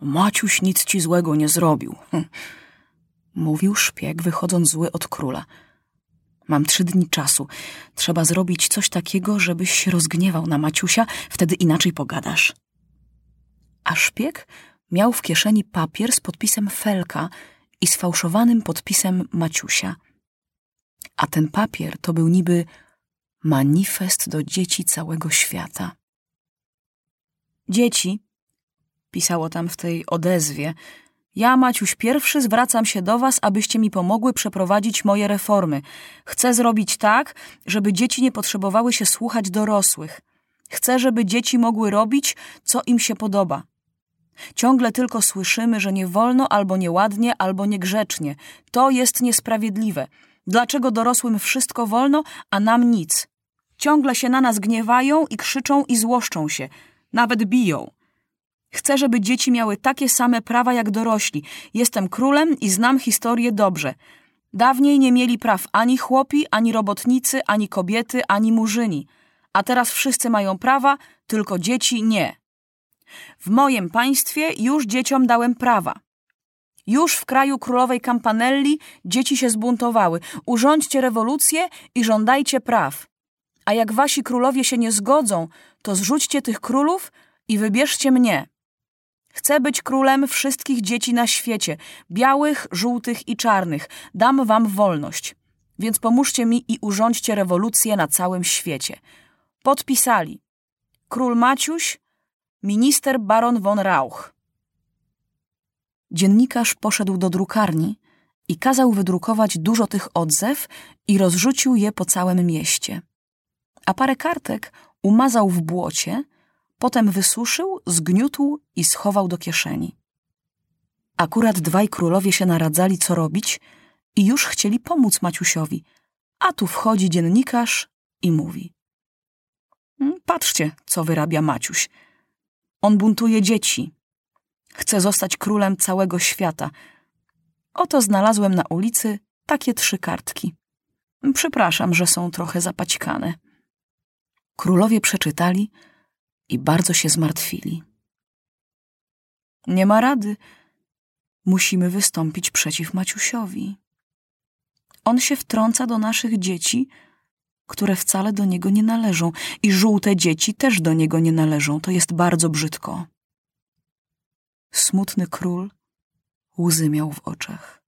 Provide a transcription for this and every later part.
Maciuś nic ci złego nie zrobił. Hm. Mówił szpieg, wychodząc zły od króla. Mam trzy dni czasu. Trzeba zrobić coś takiego, żebyś się rozgniewał na Maciusia, wtedy inaczej pogadasz. A szpieg miał w kieszeni papier z podpisem Felka i sfałszowanym podpisem Maciusia. A ten papier to był niby manifest do dzieci całego świata. Dzieci, pisało tam w tej odezwie, ja, Maciuś pierwszy, zwracam się do was, abyście mi pomogły przeprowadzić moje reformy. Chcę zrobić tak, żeby dzieci nie potrzebowały się słuchać dorosłych. Chcę, żeby dzieci mogły robić, co im się podoba. Ciągle tylko słyszymy, że nie wolno albo nieładnie, albo niegrzecznie. To jest niesprawiedliwe. Dlaczego dorosłym wszystko wolno, a nam nic? Ciągle się na nas gniewają i krzyczą i złoszczą się. Nawet biją. Chcę, żeby dzieci miały takie same prawa jak dorośli. Jestem królem i znam historię dobrze. Dawniej nie mieli praw ani chłopi, ani robotnicy, ani kobiety, ani murzyni. A teraz wszyscy mają prawa, tylko dzieci nie. W moim państwie już dzieciom dałem prawa. Już w kraju królowej Campanelli dzieci się zbuntowały. Urządźcie rewolucję i żądajcie praw. A jak wasi królowie się nie zgodzą, to zrzućcie tych królów i wybierzcie mnie. Chcę być królem wszystkich dzieci na świecie, białych, żółtych i czarnych. Dam wam wolność. Więc pomóżcie mi i urządźcie rewolucję na całym świecie. Podpisali król Maciuś, minister baron von Rauch. Dziennikarz poszedł do drukarni i kazał wydrukować dużo tych odzew i rozrzucił je po całym mieście. A parę kartek umazał w błocie, potem wysuszył, zgniótł i schował do kieszeni. Akurat dwaj królowie się naradzali, co robić i już chcieli pomóc Maciusiowi, a tu wchodzi dziennikarz i mówi. "Mm, Patrzcie, co wyrabia Maciuś. On buntuje dzieci. Chce zostać królem całego świata. Oto znalazłem na ulicy takie trzy kartki. Przepraszam, że są trochę zapaćkane. Królowie przeczytali i bardzo się zmartwili. Nie ma rady. Musimy wystąpić przeciw Maciusiowi. On się wtrąca do naszych dzieci, które wcale do niego nie należą, i żółte dzieci też do niego nie należą. To jest bardzo brzydko. Smutny król łzy miał w oczach.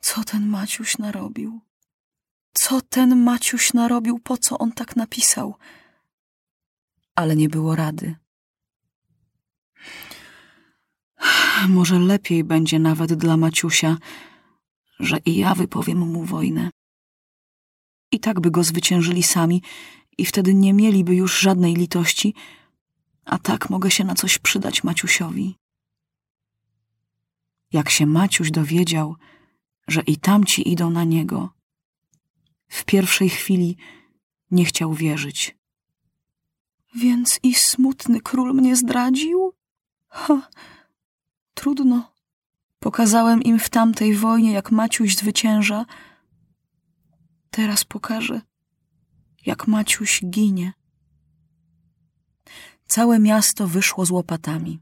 Co ten Maciuś narobił? Co ten Maciuś narobił? Po co on tak napisał? Ale nie było rady. Może lepiej będzie nawet dla Maciusia, że i ja wypowiem mu wojnę. I tak by go zwyciężyli sami i wtedy nie mieliby już żadnej litości, a tak mogę się na coś przydać Maciusiowi. Jak się Maciuś dowiedział, że i tamci idą na niego, w pierwszej chwili nie chciał wierzyć. Więc i smutny król mnie zdradził? Ha, trudno. Pokazałem im w tamtej wojnie, jak Maciuś zwycięża. Teraz pokażę, jak Maciuś ginie. Całe miasto wyszło z łopatami.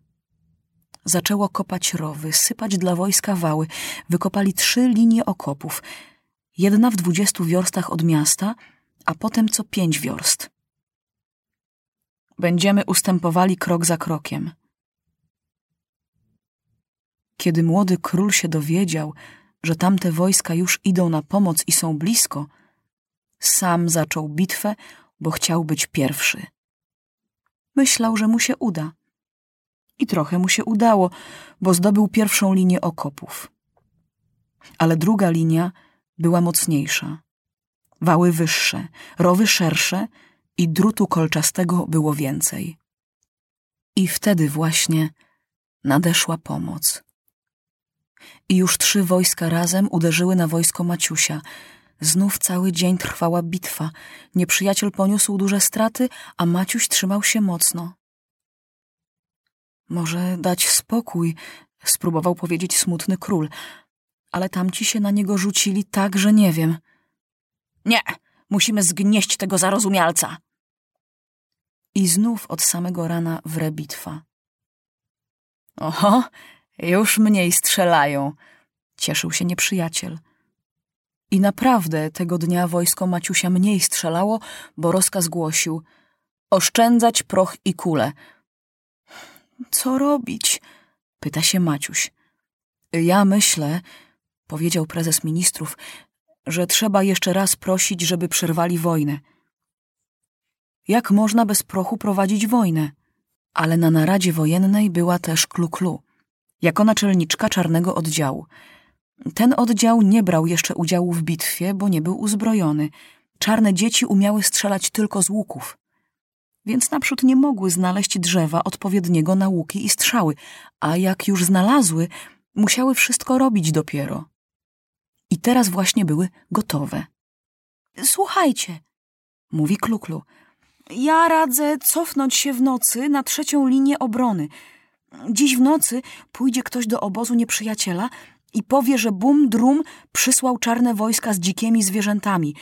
Zaczęło kopać rowy, sypać dla wojska wały. Wykopali trzy linie okopów. Jedna w dwudziestu wiorstach od miasta, a potem co pięć wiorst. Będziemy ustępowali krok za krokiem. Kiedy młody król się dowiedział, że tamte wojska już idą na pomoc i są blisko, sam zaczął bitwę, bo chciał być pierwszy. Myślał, że mu się uda. I trochę mu się udało, bo zdobył pierwszą linię okopów. Ale druga linia była mocniejsza. Wały wyższe, rowy szersze i drutu kolczastego było więcej. I wtedy właśnie nadeszła pomoc. I już trzy wojska razem uderzyły na wojsko Maciusia. Znów cały dzień trwała bitwa. Nieprzyjaciel poniósł duże straty, a Maciuś trzymał się mocno. Może dać spokój, spróbował powiedzieć smutny król, ale tamci się na niego rzucili tak, że nie wiem. Nie, musimy zgnieść tego zarozumialca. I znów od samego rana wre bitwa. Oho, już mniej strzelają, cieszył się nieprzyjaciel. I naprawdę tego dnia wojsko Maciusia mniej strzelało, bo rozkaz głosił oszczędzać proch i kule. Co robić? pyta się Maciuś. Ja myślę, powiedział prezes ministrów, że trzeba jeszcze raz prosić, żeby przerwali wojnę. Jak można bez prochu prowadzić wojnę? Ale na naradzie wojennej była też Kluklu, jako naczelniczka czarnego oddziału. Ten oddział nie brał jeszcze udziału w bitwie, bo nie był uzbrojony. Czarne dzieci umiały strzelać tylko z łuków. Więc naprzód nie mogły znaleźć drzewa odpowiedniego na łuki i strzały, a jak już znalazły, musiały wszystko robić dopiero. I teraz właśnie były gotowe. Słuchajcie, mówi Kluklu, ja radzę cofnąć się w nocy na trzecią linię obrony. Dziś w nocy pójdzie ktoś do obozu nieprzyjaciela i powie, że Bum Drum przysłał czarne wojska z dzikimi zwierzętami.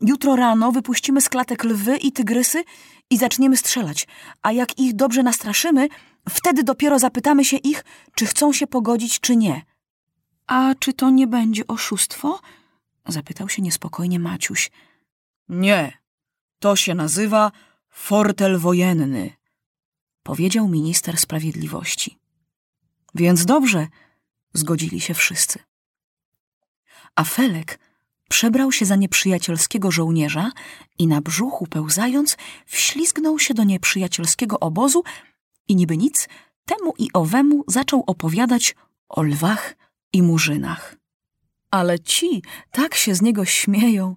Jutro rano wypuścimy z klatek lwy i tygrysy i zaczniemy strzelać, a jak ich dobrze nastraszymy, wtedy dopiero zapytamy się ich, czy chcą się pogodzić, czy nie. A czy to nie będzie oszustwo? Zapytał się niespokojnie Maciuś. Nie, to się nazywa fortel wojenny, powiedział minister sprawiedliwości. Więc dobrze, zgodzili się wszyscy. A Felek przebrał się za nieprzyjacielskiego żołnierza i na brzuchu pełzając wślizgnął się do nieprzyjacielskiego obozu i niby nic temu i owemu zaczął opowiadać o lwach i murzynach. Ale ci tak się z niego śmieją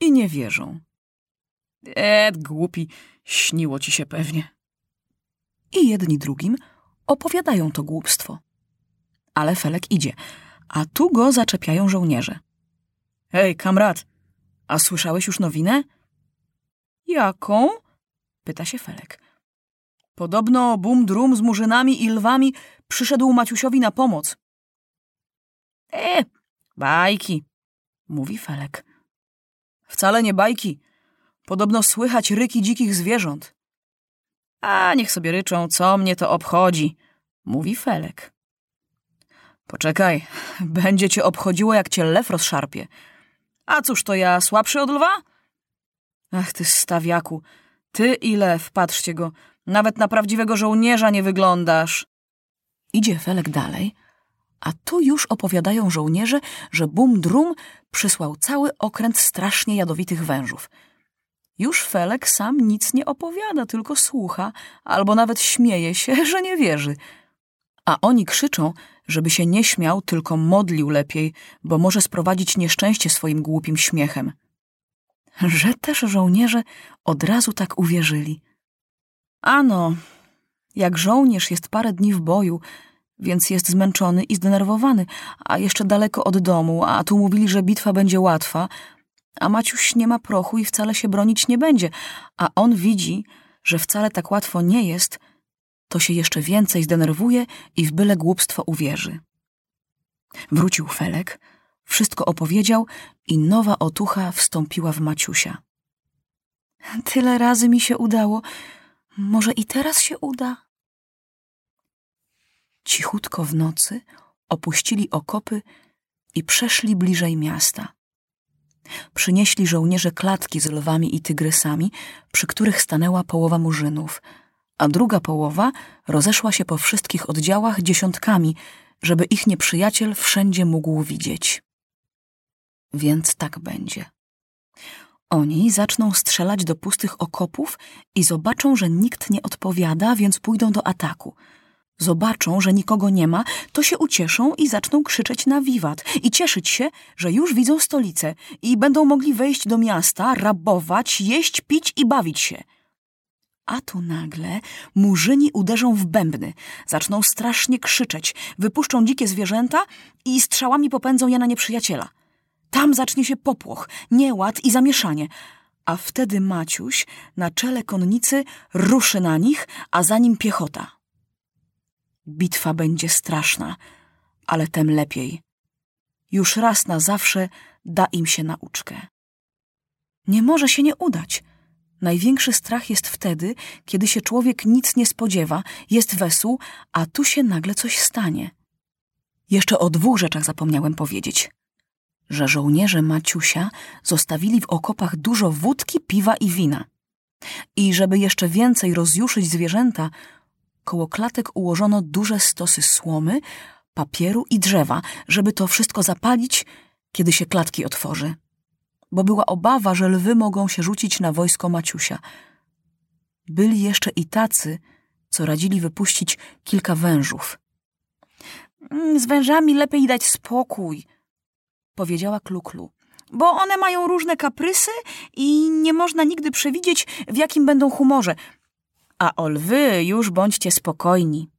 i nie wierzą. E, głupi, śniło ci się pewnie. I jedni drugim opowiadają to głupstwo. Ale Felek idzie, a tu go zaczepiają żołnierze. Hej, kamrat, a słyszałeś już nowinę? Jaką? pyta się Felek. Podobno bum drum z murzynami i lwami przyszedł Maciusiowi na pomoc. E, bajki, mówi Felek. Wcale nie bajki. Podobno słychać ryki dzikich zwierząt. A niech sobie ryczą, co mnie to obchodzi, mówi Felek. Poczekaj, będzie cię obchodziło, jak cię lew rozszarpie. A cóż to ja, słabszy od lwa? Ach, ty stawiaku, ty i lew, patrzcie go, nawet na prawdziwego żołnierza nie wyglądasz. Idzie Felek dalej, a tu już opowiadają żołnierze, że Bum Drum przysłał cały okręt strasznie jadowitych wężów. Już Felek sam nic nie opowiada, tylko słucha, albo nawet śmieje się, że nie wierzy. A oni krzyczą, żeby się nie śmiał, tylko modlił lepiej, bo może sprowadzić nieszczęście swoim głupim śmiechem. Że też żołnierze od razu tak uwierzyli. Ano, jak żołnierz jest parę dni w boju, więc jest zmęczony i zdenerwowany, a jeszcze daleko od domu, a tu mówili, że bitwa będzie łatwa, a Maciuś nie ma prochu i wcale się bronić nie będzie, a on widzi, że wcale tak łatwo nie jest, to się jeszcze więcej zdenerwuje i w byle głupstwo uwierzy. Wrócił Felek, wszystko opowiedział i nowa otucha wstąpiła w Maciusia. Tyle razy mi się udało, może i teraz się uda? Cichutko w nocy opuścili okopy i przeszli bliżej miasta. Przynieśli żołnierze klatki z lwami i tygrysami, przy których stanęła połowa murzynów, a druga połowa rozeszła się po wszystkich oddziałach dziesiątkami, żeby ich nieprzyjaciel wszędzie mógł widzieć. Więc tak będzie. Oni zaczną strzelać do pustych okopów i zobaczą, że nikt nie odpowiada, więc pójdą do ataku – Zobaczą, że nikogo nie ma, to się ucieszą i zaczną krzyczeć na wiwat i cieszyć się, że już widzą stolicę i będą mogli wejść do miasta, rabować, jeść, pić i bawić się. A tu nagle murzyni uderzą w bębny, zaczną strasznie krzyczeć, wypuszczą dzikie zwierzęta i strzałami popędzą je na nieprzyjaciela. Tam zacznie się popłoch, nieład i zamieszanie, a wtedy Maciuś na czele konnicy ruszy na nich, a za nim piechota. Bitwa będzie straszna, ale tem lepiej. Już raz na zawsze da im się nauczkę. Nie może się nie udać, Największy strach jest wtedy, kiedy się człowiek nic nie spodziewa, jest wesół, a tu się nagle coś stanie. Jeszcze o dwóch rzeczach zapomniałem powiedzieć. Że żołnierze Maciusia zostawili w okopach dużo wódki, piwa i wina. I żeby jeszcze więcej rozjuszyć zwierzęta, koło klatek ułożono duże stosy słomy, papieru i drzewa, żeby to wszystko zapalić, kiedy się klatki otworzy. Bo była obawa, że lwy mogą się rzucić na wojsko Maciusia. Byli jeszcze i tacy, co radzili wypuścić kilka wężów. "Mm, Z wężami lepiej dać spokój, powiedziała Kluklu, bo one mają różne kaprysy i nie można nigdy przewidzieć, w jakim będą humorze. A o lwy już bądźcie spokojni.